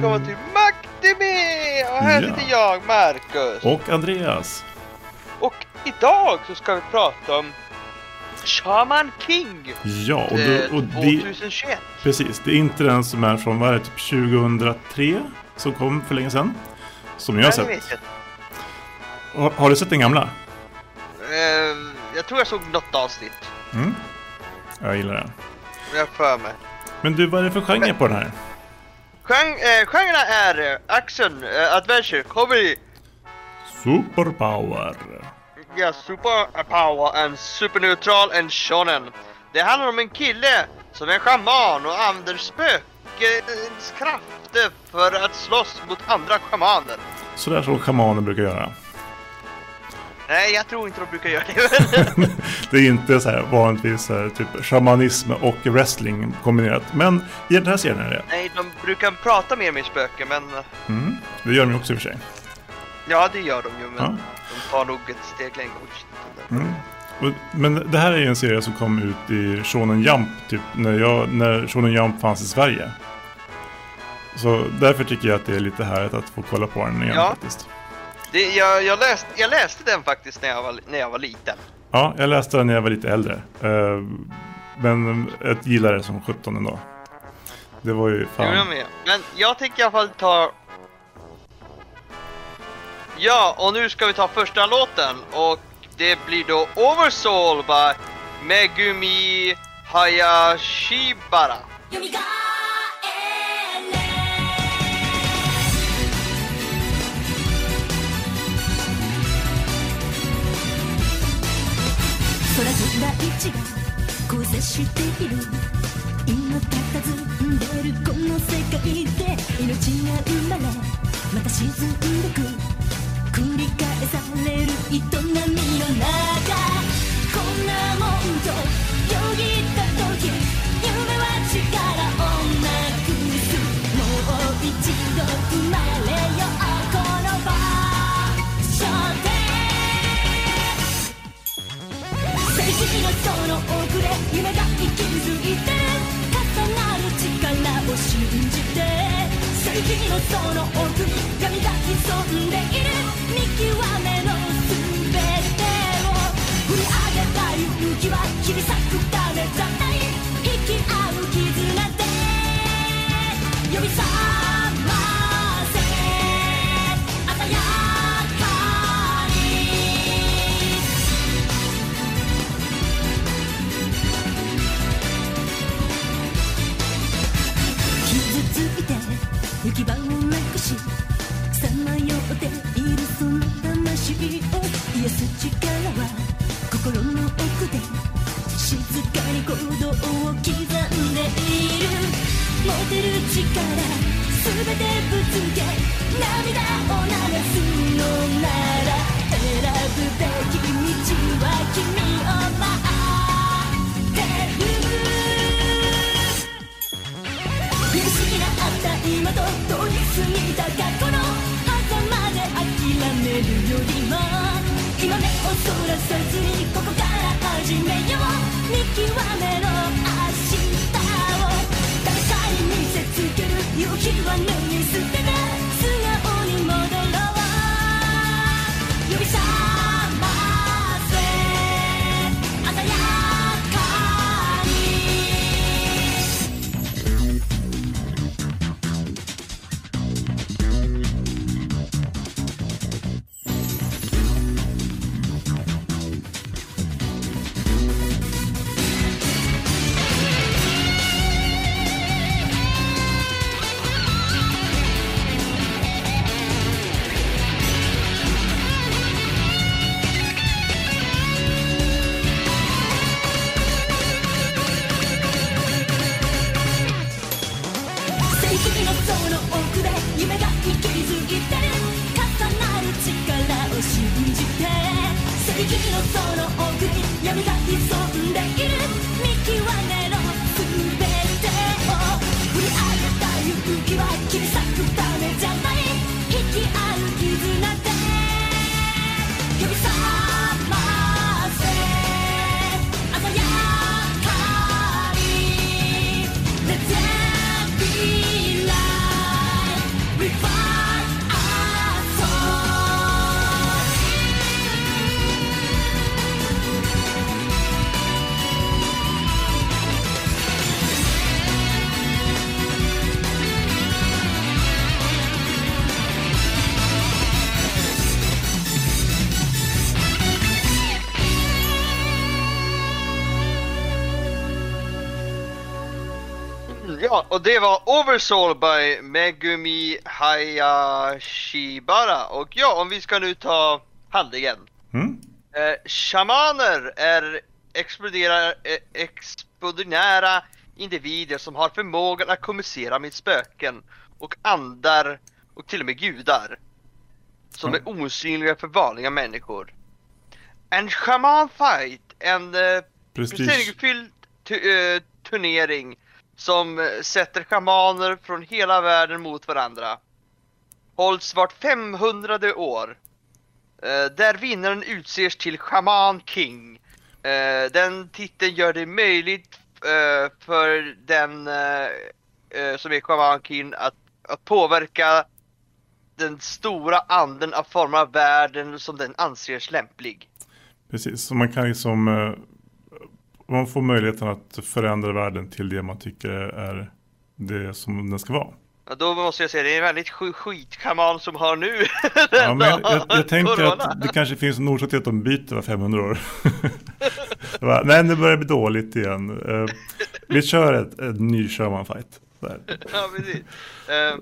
Välkommen till Mactime! Och här Ja. sitter jag, Marcus. Och Andreas. Och idag så ska vi prata om Shaman King Ja, och, eh, då, och det, 2021. precis. Det är inte den som är från, vad är det, typ 2003? Som kom för länge sedan. Som jag har det sett. vet jag. Har, har du sett den gamla? Eh, jag tror jag såg något avsnitt. Mm. Jag gillar den. Jag för mig. Men du, vad är det för genre på den här? Gen eh, genrerna är action, eh, adventure, comedy, Superpower. ja, super power and superneutral and shonen. Det handlar om en kille som är shaman och använder spökens krafter för att slåss mot andra shamaner. Sådär som shamaner brukar göra. Nej, jag tror inte de brukar göra det. det är inte så här vanligtvis så här, typ shamanism och wrestling kombinerat. Men i den här serien är det. Nej, de brukar prata mer med spöken, men eh, Mm. Det gör de ju också i och för sig. ja, det gör de ju. Men Ja. de tar nog ett steg längre. Mm. Men det här är ju en serie som kom ut i Shonen Jump, typ när, jag, när Shonen Jump fanns i Sverige. Så därför tycker jag att det är lite härligt att få kolla på den igen Ja. faktiskt. Det, jag, jag, läst, jag läste den faktiskt när jag var, när jag var liten. Ja, jag läste den när jag var lite äldre. Eh, Men jag gillar det som 17 ändå. Det var ju gjorde jag fan... med. Men jag tänker i alla fall ta... Ja, och nu ska vi ta första låten och det blir då Oversoul by Megumi Hayashibara. take a. 君のその奥に」「旅が潜んでいるてる力全てぶつけ涙を流すのなら選ぶべき道は君を待ってる苦しみがあった今と通り過ぎた過去の狭間で諦めるよりも今目をそらさずにここから始めよう見極める Ja, och det var Oversoul by Megumi Hayashibara. Och ja, om vi ska nu ta handlingen. Mm? Eh, shamaner är eh, extraordinära individer som har förmågan att kommunicera med spöken och andar och till och med gudar. Som Mm. är osynliga för vanliga människor. En shaman fight, en eh, Prestige. prestigefylld tu- eh, turnering som eh, sätter shamaner från hela världen mot varandra. Hålls vart 500 år. Eh, där vinnaren utses till Shaman King. Eh, den titeln gör det möjligt eh, för den eh, eh, som är Shaman King att, att påverka den stora anden att forma världen som den anses lämplig. Precis, så man kan liksom eh, Man får möjligheten att förändra världen till det man tycker är det som den ska vara. Ja, då måste jag säga det är en väldigt sk- skitschaman som har nu. Ja, men jag, jag, jag tänker att det kanske finns en orsak till att de byter var 500 år. Bara, Nej, nu börjar det bli dåligt igen. Eh, vi kör ett, ett ny Sherman fight. Där. Ja, precis. Eh,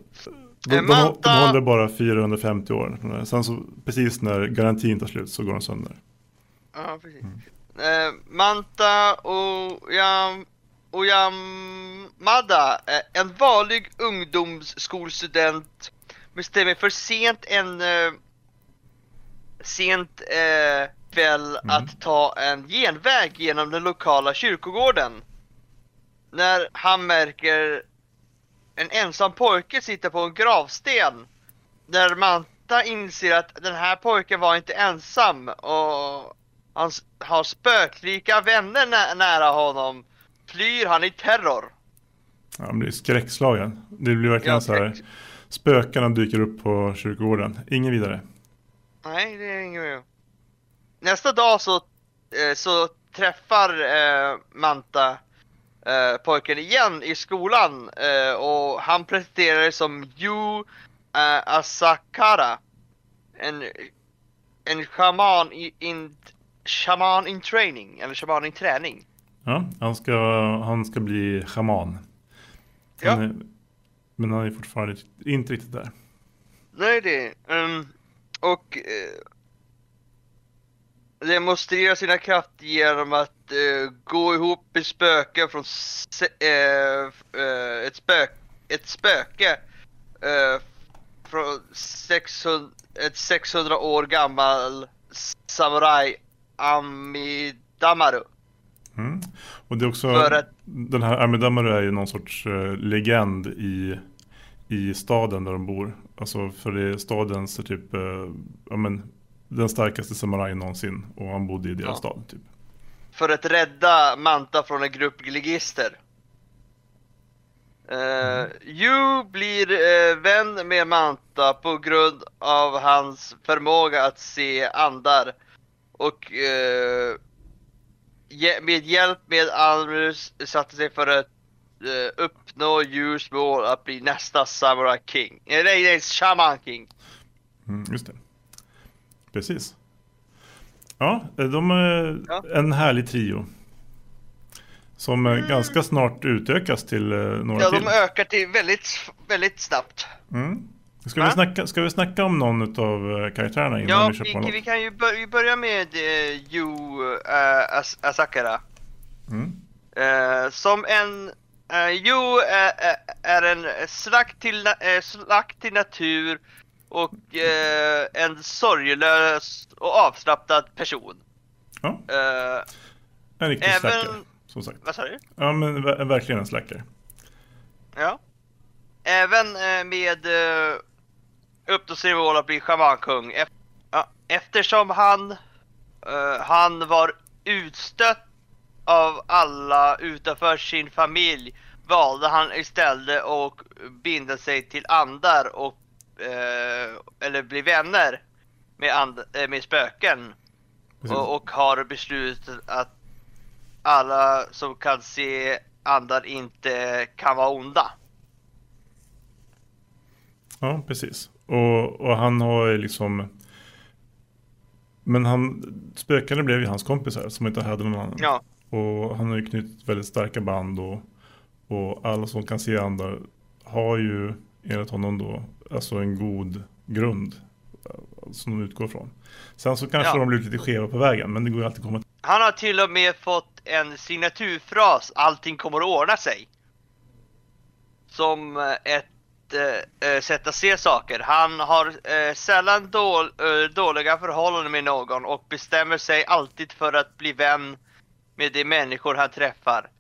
De, de, de, håller bara 450 år. Sen så precis när garantin tar slut så går de sönder. Ja, precis. Eh, Manta och Yam och Yamada, eh, en vanlig ungdomsskolstudent bestämmer för sent en eh, sent eh, kväll att ta en genväg genom den lokala kyrkogården. När han märker en ensam pojke sitta på en gravsten. Där Manta inser att den här pojken var inte ensam och han har spöklika vänner nä- nära honom. Flyr han i terror. Ja, han blir skräckslagen. Det blir verkligen Ja, så här. Spökena dyker upp på kyrkogården. Ingen vidare. Nej, det är inget mer. Nästa dag så, eh, så träffar eh, Manta eh, pojken igen i skolan eh, och han presenterar sig som Yu Asakara. En, en shaman i, in, shaman in training, eller shaman in träning. Ja, han ska, han ska bli schaman. Ja. Han är, men han är fortfarande inte riktigt där. Nej det um, Och eh, demonstrera sina krafter genom att eh, gå ihop med spöken från se, eh, eh, ett, spök, ett spöke från 600, ett 600 år gammal samuraj Amidamaru. Mm. Och det är också, att- den här Amidamaru är ju någon sorts eh, legend i, i staden där de bor. Alltså för det är stadens typ, eh, ja men den starkaste samurajen någonsin. Och han bodde i deras Ja. stad typ. för att rädda Manta från en grupp ligister. Uh, Yu blir eh, vän med Manta på grund av hans förmåga att se andar och eh, med hjälp med Almus satte sig för att eh, uppnå Yus mål att bli nästa Samurai King. Eh, nej, nej, Shaman King. Mm, just det. Precis. Ja, de är Ja. en härlig trio. Som eh, ganska snart utökas till eh, några Ja, till. de ökar till väldigt, väldigt snabbt. Mm. Ska, vi snacka, ska vi snacka om någon av karaktärerna innan Ja, vi kör på vi, något? vi kan ju bör, vi börjar med uh, Yu uh, As Asakara. Mm. Eh, som en... Uh, Yu är, en slakt till, eh, slakt till natur och eh, en sorglös och avslappnad person. Ja, Eh, en riktig även- slacker. Som sagt. vad sa du? Ja, men ver- verkligen en slacker. Ja. Även eh, med uh, uppnå sin att bli schamankung. Ja, eftersom han, eh, han var utstött av alla utanför sin familj valde han istället att binda sig till andar och eh, eller bli vänner med, and- eh, med spöken. Och, och har beslutat att alla som kan se andar inte kan vara onda. Ja, precis. Och, och han har ju liksom... Men han, spökarna blev ju hans kompisar som inte hade någon annan. Ja, Och han har ju knutit väldigt starka band och, Och alla som kan se andra har ju enligt honom då alltså en god grund eh, som de utgår från. Sen så kanske Ja. de blir lite skeva på vägen men det går ju alltid att komma Han har till och med fått en signaturfras, allting kommer att ordna sig. Som eh, ett eh, eh sätt att se saker. Han har eh, sällan då, eh, dåliga förhållanden med någon och bestämmer sig alltid för att bli vän med de människor han träffar.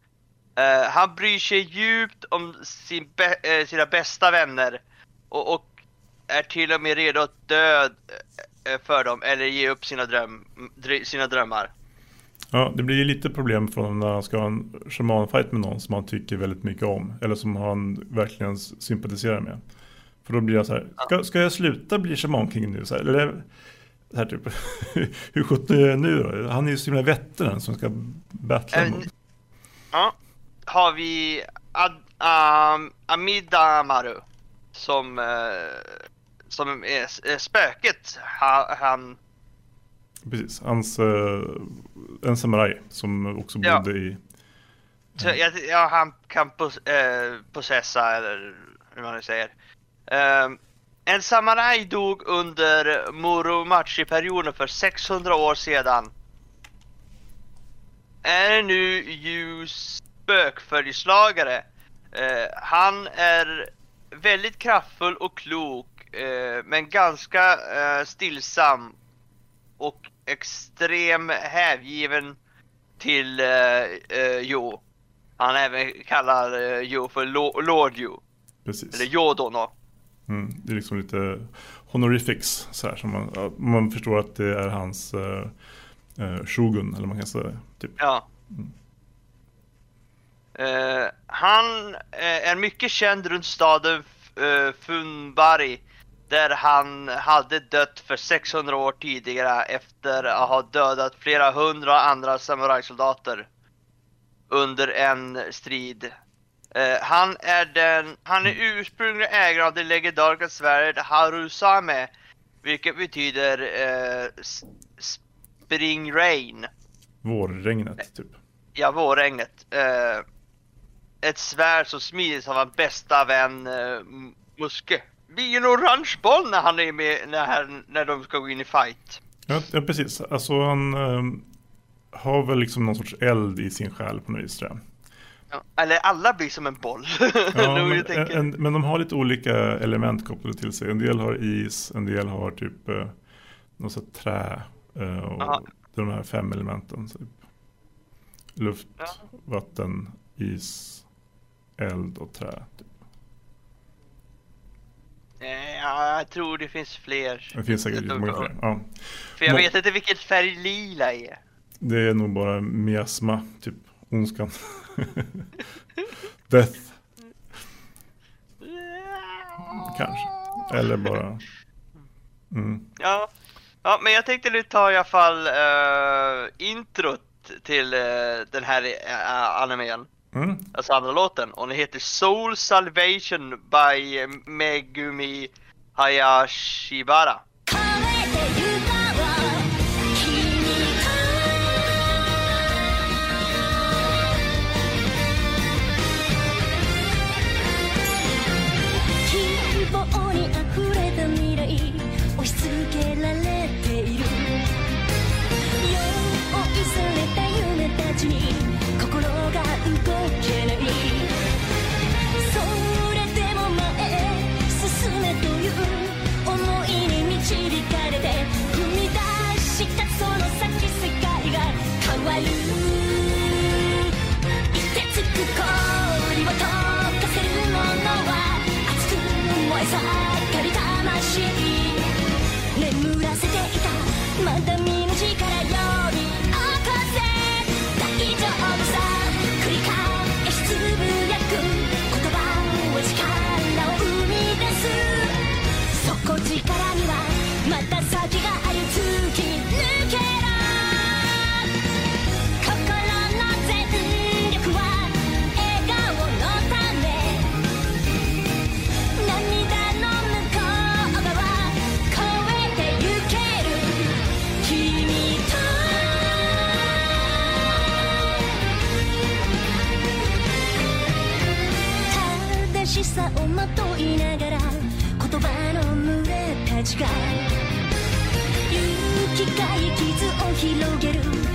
Eh, han bryr sig djupt om sin be eh, sina bästa vänner och, och är till och med redo att dö eh, för dem eller ge upp sina, dröm, dr- sina drömmar. Ja, det blir ju lite problem för honom när han ska ha en shamanfight med någon som han tycker väldigt mycket om. Eller som han verkligen sympatiserar med. För då blir jag så här, ska, ska jag sluta bli shamanking nu? Så här, eller så här typ, hur sjutton är jag nu då? Han är ju så himla veteran som ska battla Äh, mot. Ja, har vi Ad, um, Amidamaru som, eh, som är, är spöket. Ha, han, Precis, hans, eh, en samuraj som också Ja. bodde i, så, ja, ja, han kan pos, eh, possessa eller hur man nu säger. Ehm, en samuraj dog under Muromachi-perioden för 600 år sedan. Är nu ljus spökföljeslagare. Eh, han är väldigt kraftfull och klok, eh, men ganska eh, stillsam och extrem hängiven till eh, eh, Jo. Han även kallar eh, Jo för Lo- Lord Jo, precis. eller Yodono. Mm, det är liksom lite honorifics så här, som man, man förstår att det är hans eh, eh, shogun, eller man kan säga typ. Ja. Eh, han eh, är mycket känd runt staden Funbari där han hade dött för 600 år tidigare efter att ha dödat flera hundra andra samurajsoldater under en strid. Eh, han är den, han är ursprunglig ägare av det legendariska svärdet Harusame, vilket betyder eh, Spring Rain. Vårregnet typ. Ja, vårregnet. Eh, ett svärd som smids av hans bästa vän eh, Muske. Blir en orange boll när han är med, när, han, när de ska gå in i fight. Ja, ja precis. Alltså han eh, har väl liksom någon sorts eld i sin själ på något vis tror jag. Ja, eller alla blir som en boll. Ja, men, en, men de har lite olika element kopplade till sig. En del har is, en del har typ eh, något sånt trä. Eh, och Aha. de här fem elementen. Typ. Luft, Ja. vatten, is, eld och trä. Typ. Eh, ja, jag tror det finns fler. Det finns säkert många fler. Ja. För jag Må- vet inte vilket färg lila är. Det är nog bara miasma, typ ondskan. Death, kanske. Eller bara... Mm. Ja. ja, men jag tänkte nu ta i alla fall uh, introt till eh, den här uh, animen. Mm. Alltså andra låten. Och den heter Soul Salvation by Megumi Hayashibara.「まだ見ぬ 広げる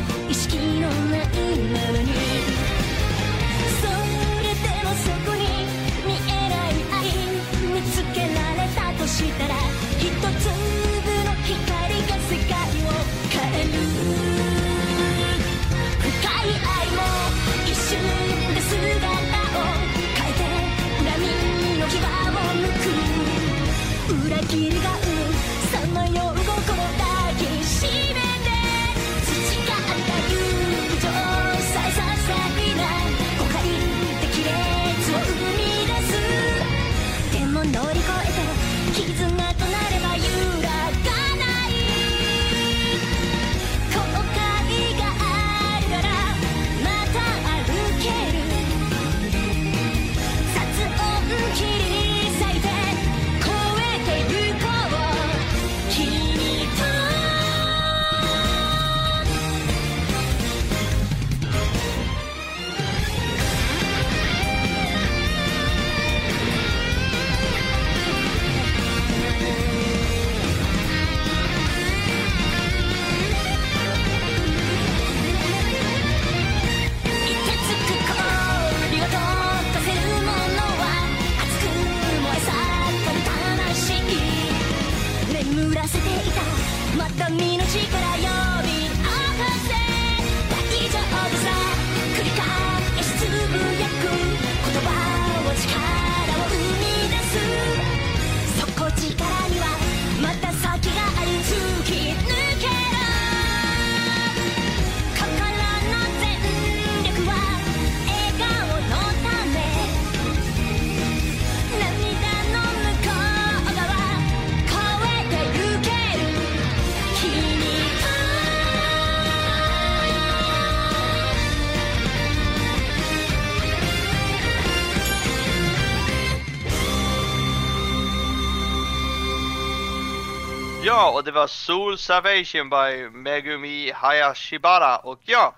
och det var Soul Salvation by Megumi Hayashibara och ja.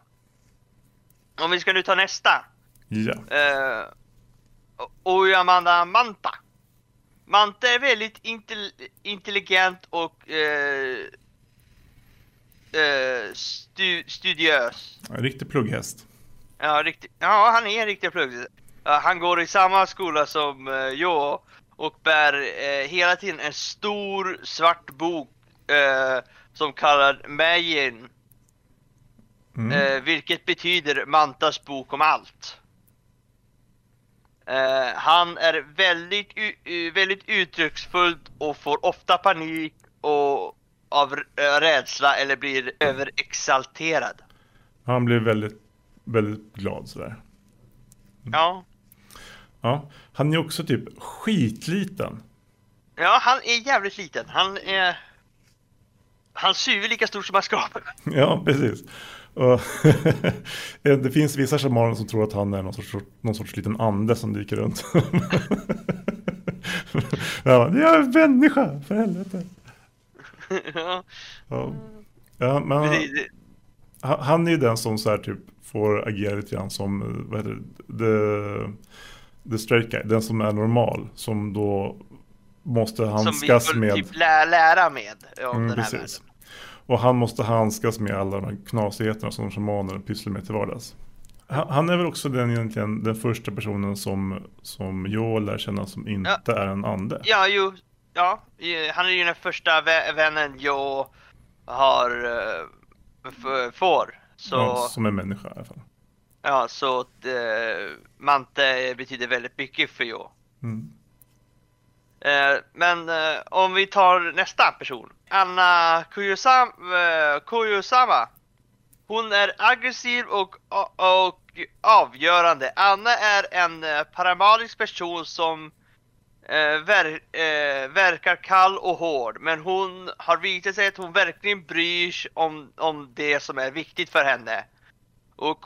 Om vi ska nu ta nästa. Ja. Eh, Oyamanda Manta. Manta är väldigt intel intelligent och eh, eh, stu studiös. En riktig plugghäst. Ja, riktigt. Ja, han är en riktig plugg. Ja, han går i samma skola som uh, jag och bär eh, hela tiden en stor svart bok eh, som kallad Majin. Mm. Eh, vilket betyder Mantas bok om allt. Eh, han är väldigt, väldigt uttrycksfull och får ofta panik och av r- rädsla eller blir överexalterad. Han blir väldigt, väldigt glad sådär. Ja. Ja. Han är också typ skitliten. Ja, han är jävligt liten. Han är... Hans huvud är lika stort som hans kropp. Ja, precis. Och det finns vissa shamaner som tror att han är någon sorts, någon sorts liten ande som dyker runt. ja, jag är en människa, för helvete. ja, Ja, men han, han är ju den som så här typ får agera lite grann som, eh, vad heter det, the, the straight guy, den som är normal, som då måste Som vi handskas med. typ lä lära med om Mm, den här precis. världen. Och han måste handskas med alla de här knasigheterna som shamaner pysslar med till vardags. Han är väl också den, egentligen, den första personen som, som jag lär känna som inte är en ande. Ja, jo. Ja, eh, han är ju den första vä vännen jag har uh, f- får. Så, Ja, som en människa i alla fall. ja, så att, eh, Mante betyder väldigt mycket för jag. Mm. Eh, men eh, om vi tar nästa person. Anna Kuyosama. Eh, hon är aggressiv och, och, avgörande. Anna är en eh, paramalisk person som eh, ver, eh, verkar kall och hård. Men hon har visat sig att hon verkligen bryr sig om, om det som är viktigt för henne. Och,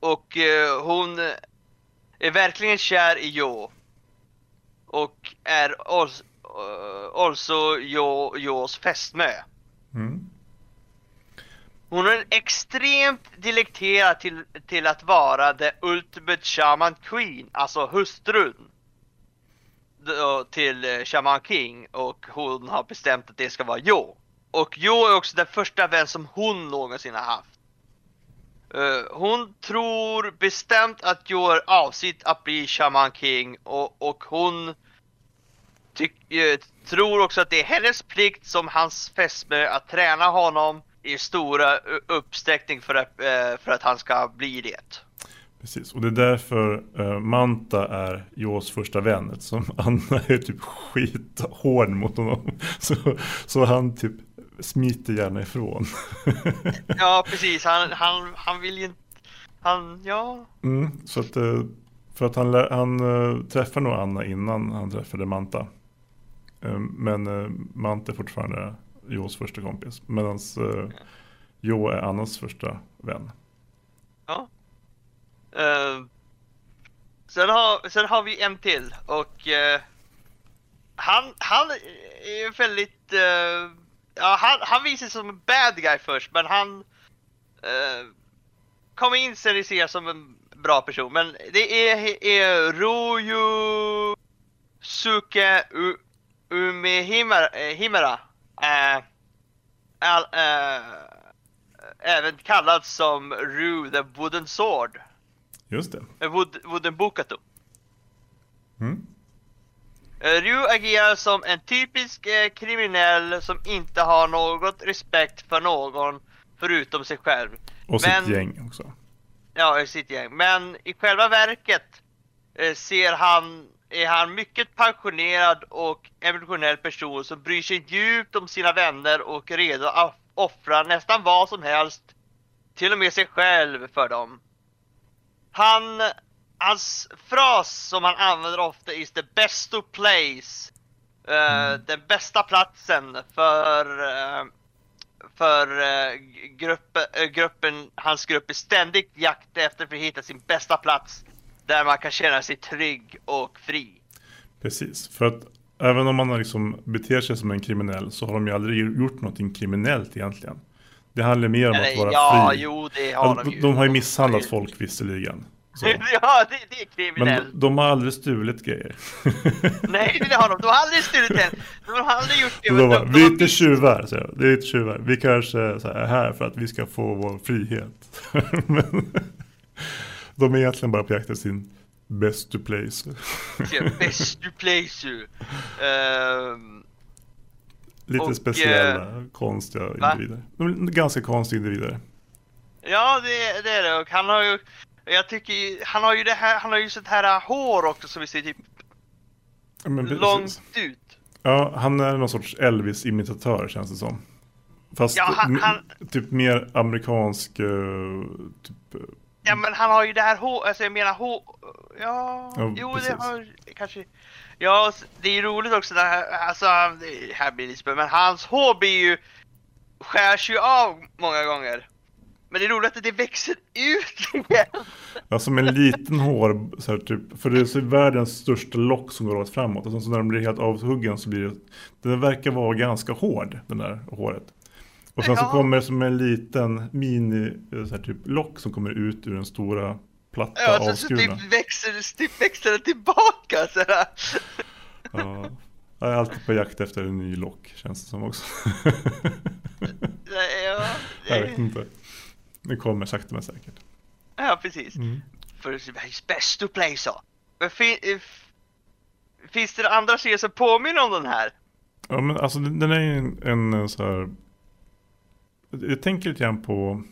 och eh, hon är verkligen kär i Joe är eh, also Jo- Jos fästmö. Mm. Hon är extremt delekterad till, till att vara the ultimate shaman queen, alltså hustrun då till eh, Shaman King och hon har bestämt att det ska vara Jo. Och Jo är också den första vän som hon någonsin har haft. Eh, hon tror bestämt att Jo är avsikt att bli Shaman King och, och hon tyck, eh, tror också att det är hennes plikt som hans fästmö att träna honom i stora uppsträckning för att, eh, för att han ska bli det. Precis, och det är därför eh, Manta är Jaws första vän. Eftersom Anna är typ skithård mot honom. Så, så han typ smiter gärna ifrån. Ja precis, han, han, han vill ju inte... Han, ja... Mm, så att, för att han, han träffar nog Anna innan han träffade Manta. Eh, men eh, Mante är fortfarande Joes första kompis. Medan eh, Jo är Annas första vän. Ja. Uh, sen, har, sen har vi en till och uh, han, han är väldigt... Uh, ja, han, han visar sig som en bad guy först men han uh, kommer in sen i ser som en bra person. Men det är, är Roju Suke Umehimera. eh, Himera. Eh, all, eh, även kallad som Ru the Wooden Sword. Just det. Eh, Wood, wooden Bukato. Mm. Eh, Ryu agerar som en typisk eh, kriminell som inte har något respekt för någon förutom sig själv. Och sitt Men- gäng också. Ja, sitt gäng. Men i själva verket eh, ser han, är han mycket passionerad och emotionell person som bryr sig djupt om sina vänner och är redo att offra nästan vad som helst, till och med sig själv för dem. Han, hans fras som han använder ofta is the best to place. Eh, Den bästa platsen för eh, för eh, gruppen, eh, gruppen, hans grupp är ständigt jakt efter för att hitta sin bästa plats där man kan känna sig trygg och fri. Precis, för att även om man liksom beter sig som en kriminell så har de ju aldrig gjort någonting kriminellt egentligen. Det handlar mer om att Eller, vara ja, fri. jo det har Ja, de de, ju. de har ju misshandlat folk visserligen. Så. ja, det, det är Men kriminellt. de, de har aldrig stulit grejer. Nej, det har de. De har aldrig stulit en. De har aldrig gjort det. Så men de bara, de, vi är de, inte tjuvar, jag. Det är inte tjuvar. Vi kanske så här, är här för att vi ska få vår frihet. Men de är egentligen bara på jakt efter sin best to place. best to place you. Ehm, Lite Och, speciella, konstiga va? individer. Ganska konstiga individer. ja, det, det är det. Och han har ju, jag tycker ju- han har ju det här, han har ju sånt här hår också som vi ser typ långt ut. Ja, han är någon sorts Elvis-imitatör känns det som. Fast Ja, han- han- typ mer amerikansk, eh, typ, eh, Ja men han har ju det här hår, alltså jag menar hår, ja, Ja, jo precis. det har kanske, ja det är ju roligt också när, alltså det här blir spö- men hans hår blir ju, skärs ju av många gånger. Men det är roligt att det växer ut igen. ja, som en liten hår, så här, typ, för det är så världens största lock som går rakt framåt. Och sen så när den blir helt avhuggen så blir det, den verkar vara ganska hård, den där håret. Och sen så Ja. kommer det som en liten mini, så här, typ lock som kommer ut ur den stora platta Ja, så, så avskurna. typ växer, typ växer det tillbaka sådär. Ja. Jag är alltid på jakt efter en ny lock, känns det som också. Ja, Jag vet inte. Det kommer sakta men säkert. ja precis. Mm. För it's best to play så. Men fin, finns det andra serier som påminner om den här? Ja men alltså den är ju en, en så här. Jag tänker lite grann på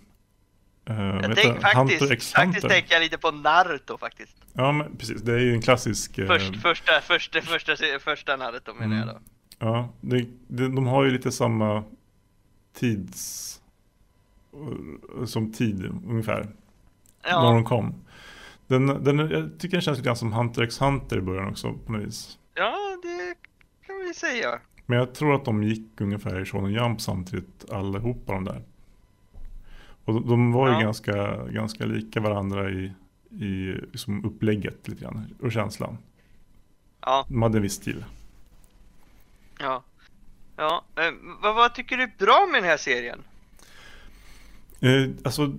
uh, Jag tänk, faktiskt, faktiskt tänker jag lite på Naruto faktiskt. Ja men precis, det är ju en klassisk. Först, första, första, första, första Naruto menar jag Mm. då. Ja, det, det, de har ju lite samma tids... Som tid ungefär. När Ja, de kom. Den, den, jag tycker den känns lite grann som Hunter x Hunter i början också på något vis. ja, det kan vi säga. Men jag tror att de gick ungefär i Shonen Jump samtidigt allihopa de där. Och de, var ju Ja. ganska, ganska lika varandra i, i liksom upplägget lite grann. Och känslan. Ja, De hade en viss stil. ja. Ja, eh, vad, vad tycker du är bra med den här serien? Eh, alltså,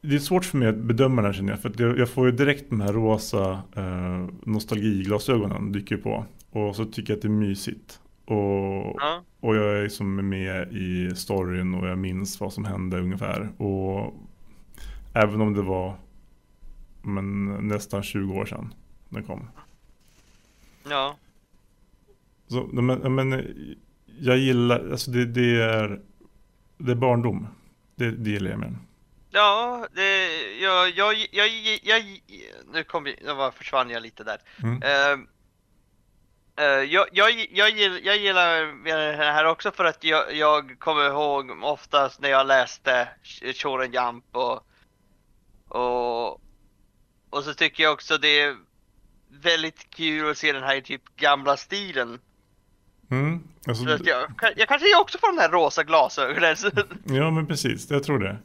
det är svårt för mig att bedöma den här känner jag. För jag, jag får ju direkt de här rosa eh, nostalgiglasögonen dyker på. Och så tycker jag att det är mysigt. Och, Ja. och jag är liksom med i storyn och jag minns vad som hände ungefär. Och även om det var men, nästan 20 år sedan den kom. Ja. Så, men, men jag gillar, alltså det, det är det är barndom. Det, det gillar jag med den. Ja, det, jag, jag, jag, jag, nu kom jag, försvann jag lite där. Mm. Eh, jag, jag, jag, gillar, jag gillar det här också för att jag, jag kommer ihåg oftast när jag läste Shonen Jump och, och, och så tycker jag också det är väldigt kul att se den här typ gamla stilen. Mm. Alltså, jag, jag kanske också får de här rosa glasögonen. Ja men precis, jag tror det.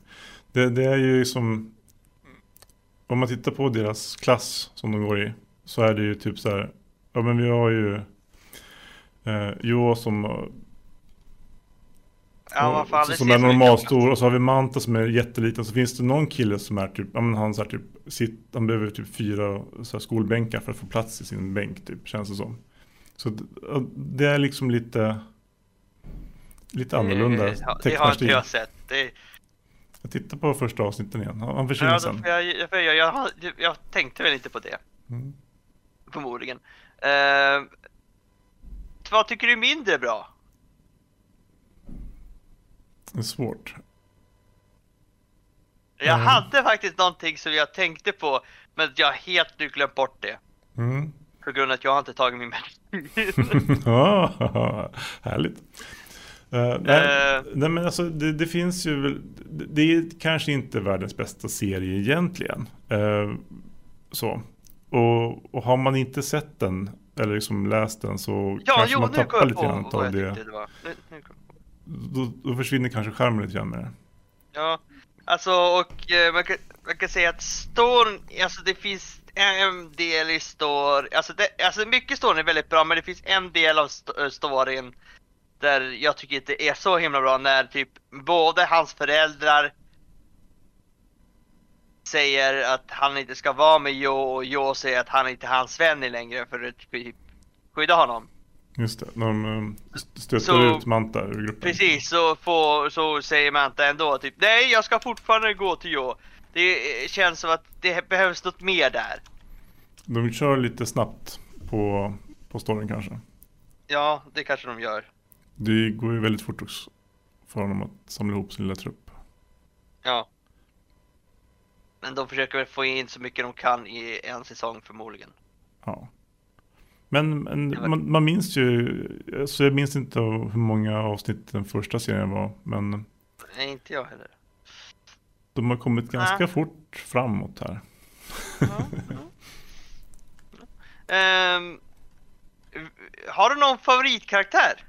det. Det är ju som Om man tittar på deras klass som de går i Så är det ju typ så här Ja men vi har ju eh, Jo som Ja, vad fan, det Som är normalstor och så har vi Manta som är jätteliten Så finns det någon kille som är typ Ja men han så här typ sitt, Han behöver typ fyra så här skolbänkar för att få plats i sin bänk typ Känns det som Så ja, det är liksom lite Lite annorlunda Eh, ja, Det har inte jag sett. Det, Jag tittar på första avsnitten igen. Han ja, försvinner då sen. jag, jag, jag, jag tänkte väl inte på det. Mm. Förmodligen. Uh, vad tycker du är mindre bra? Det är svårt. Jag Mm. hade faktiskt någonting som jag tänkte på, men jag har helt nu glömt bort det. Mm. På grund av att jag har inte tagit min medicin. Ja, Härligt. Uh, nej, Eh. nej men alltså det, det finns ju väl, det, är kanske inte världens bästa serie egentligen. Eh, så. Och, och har man inte sett den eller liksom läst den så ja, kanske jo, man tappar lite grann av det. det. Nu, Då, då försvinner kanske skärmen lite grann med det. Ja, alltså och eh, man, kan, man kan säga att storyn, alltså det finns en del i story, alltså, det, alltså mycket storyn är väldigt bra men det finns en del av st- eh, storyn där jag tycker inte är så himla bra när typ både hans föräldrar säger att han inte ska vara med Jo och Jo säger att han inte är hans vän längre för att typ skydda honom. Just det, de eh, stöter Så- ut Manta ur gruppen. Precis, så, får, så säger Manta ändå typ Nej, jag ska fortfarande gå till Jo. Det känns som att det behövs något mer där. De kör lite snabbt på, på storyn kanske. Ja, det kanske de gör. Det går ju väldigt fort också för honom att samla ihop sin lilla trupp. Ja. Men de försöker väl få in så mycket de kan i en säsong förmodligen. Ja. Men, men man, man minns ju, så jag minns inte hur många avsnitt den första serien var. Men Nej, inte jag heller. de har kommit ganska Nej. fort framåt här. Ja, ja. Ehm, har du någon favoritkaraktär?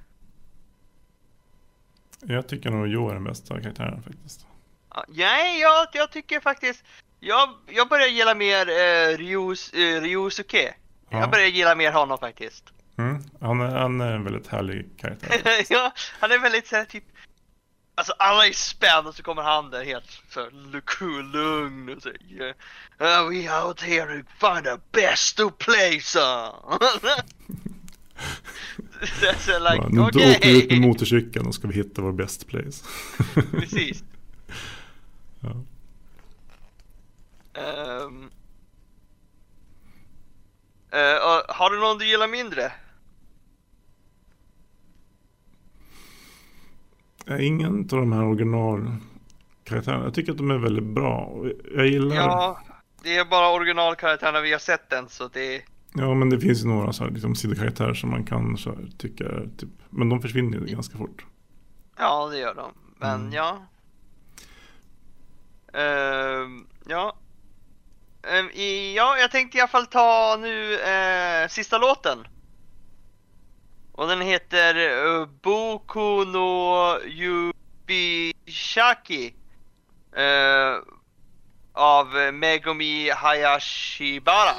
Jag tycker nog Joe är den bästa karaktären faktiskt. Ja, Nej, jag, jag tycker faktiskt... Jag, jag börjar gilla mer eh, Ryus, eh, Ryusuke. Ja. Jag börjar gilla mer honom faktiskt. Mm. Han, är, han är en väldigt härlig karaktär. ja, han är väldigt såhär typ... Alltså alla är spända och så kommer han där helt så cool, lugn och så yeah. uh, We out here to find the best to play some. Uh, like, Bara, nu åker vi ut med motorcykeln och ska vi hitta vår best place. Precis. ja. Eh, och har du någon du gillar mindre? Ingen av de här originalkaraktärerna. Jag tycker att de är väldigt bra. Jag gillar... Ja, det är bara originalkaraktärerna vi har sett än så det... Ja, men det finns ju några så här, liksom, sidokaraktärer som man kan så här, tycka typ, men de försvinner ju ganska fort. Ja, det gör de. Men Mm. ja. Ehm, ja. Ehm, ja, jag tänkte i alla fall ta nu eh, sista låten. Och den heter uh, Boku no Yubishaki. eh, av Megumi Hayashibara.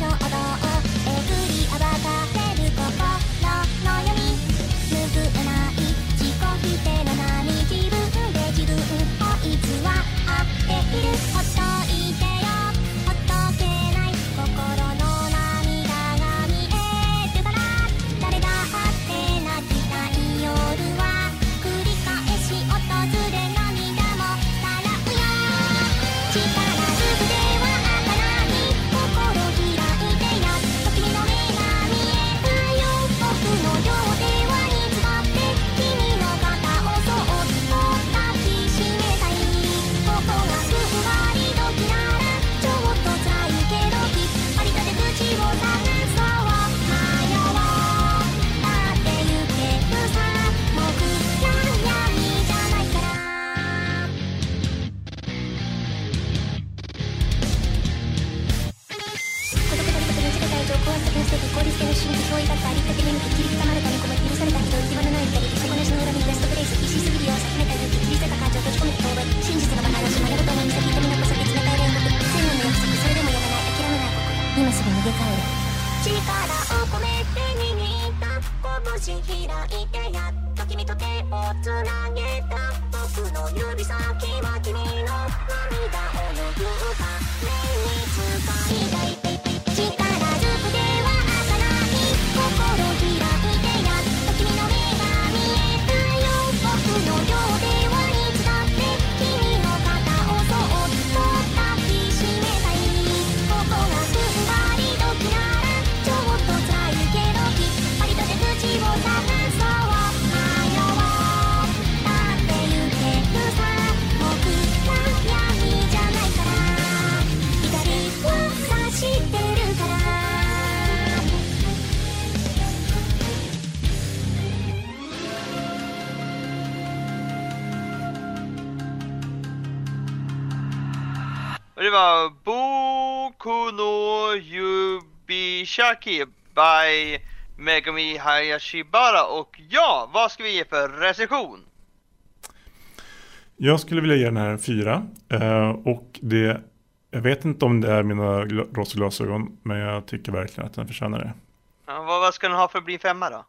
ショ Boku no Yubishaki by Megami Hayashibara och ja, vad ska vi ge för recension? Jag skulle vilja ge den här en fyra. Eh, och det, jag vet inte om det är mina rosa glasögon, men jag tycker verkligen att den förtjänar det. Ja, vad, vad ska den ha för att bli en femma då?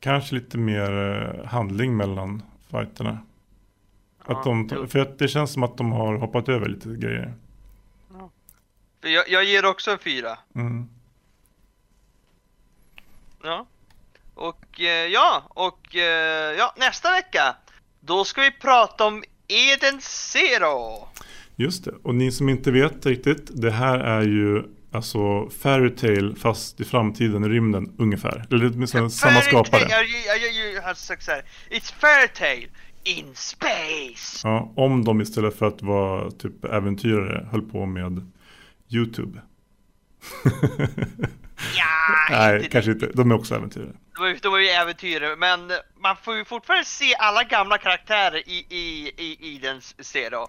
Kanske lite mer eh, handling mellan fighterna. Att de, för att det känns som att de har hoppat över lite grejer. Jag, jag ger också en fyra. Mm. Ja. Och eh, ja, och eh, ja, nästa vecka då ska vi prata om Eden Zero. Just det, och ni som inte vet riktigt, det här är ju alltså Fairy Tail fast i framtiden i rymden ungefär. Eller åtminstone samma skapare. Jag, jag, jag, har sagt It's Fairytale in space! Ja, om de istället för att vara typ äventyrare höll på med YouTube. Ja, Nej, inte kanske inte. De är också äventyrare. De är, de är ju äventyrare, men man får ju fortfarande se alla gamla karaktärer i, i, i Eden Zero.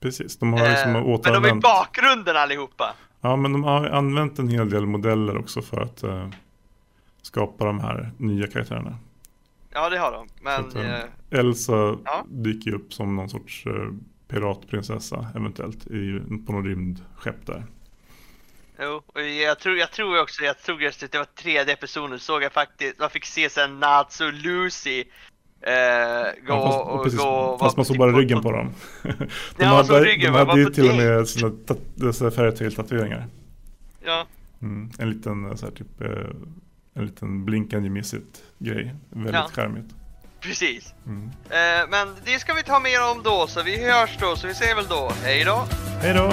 Precis, de har liksom Eh, men de är i återanvänt. bakgrunden allihopa. Ja, men de har använt en hel del modeller också för att eh, skapa de här nya karaktärerna. Ja, det har de. Men att, eh, eh, Elsa Ja. dyker upp som någon sorts eh, piratprinsessa eventuellt i, på något rymdskepp där. Jo, och jag tror, jag tror också, jag tror just att det var tredje episoden såg jag faktiskt, man fick se sen Natsu och Lucy eh, gå Ja, fast, och precis, gå fast man såg bara ryggen på dem. de Ja, såg hade, ryggen, de hade ju på till och med sina fairytale-tatueringar. Ja, Mm. En liten eh, så här, typ eh, en liten blinkande missigt grej. Väldigt Ja. charmigt. precis. Mm. Eh, men det ska vi ta mer om då, så vi hörs då, så vi ses väl då. Hej då! Hej då!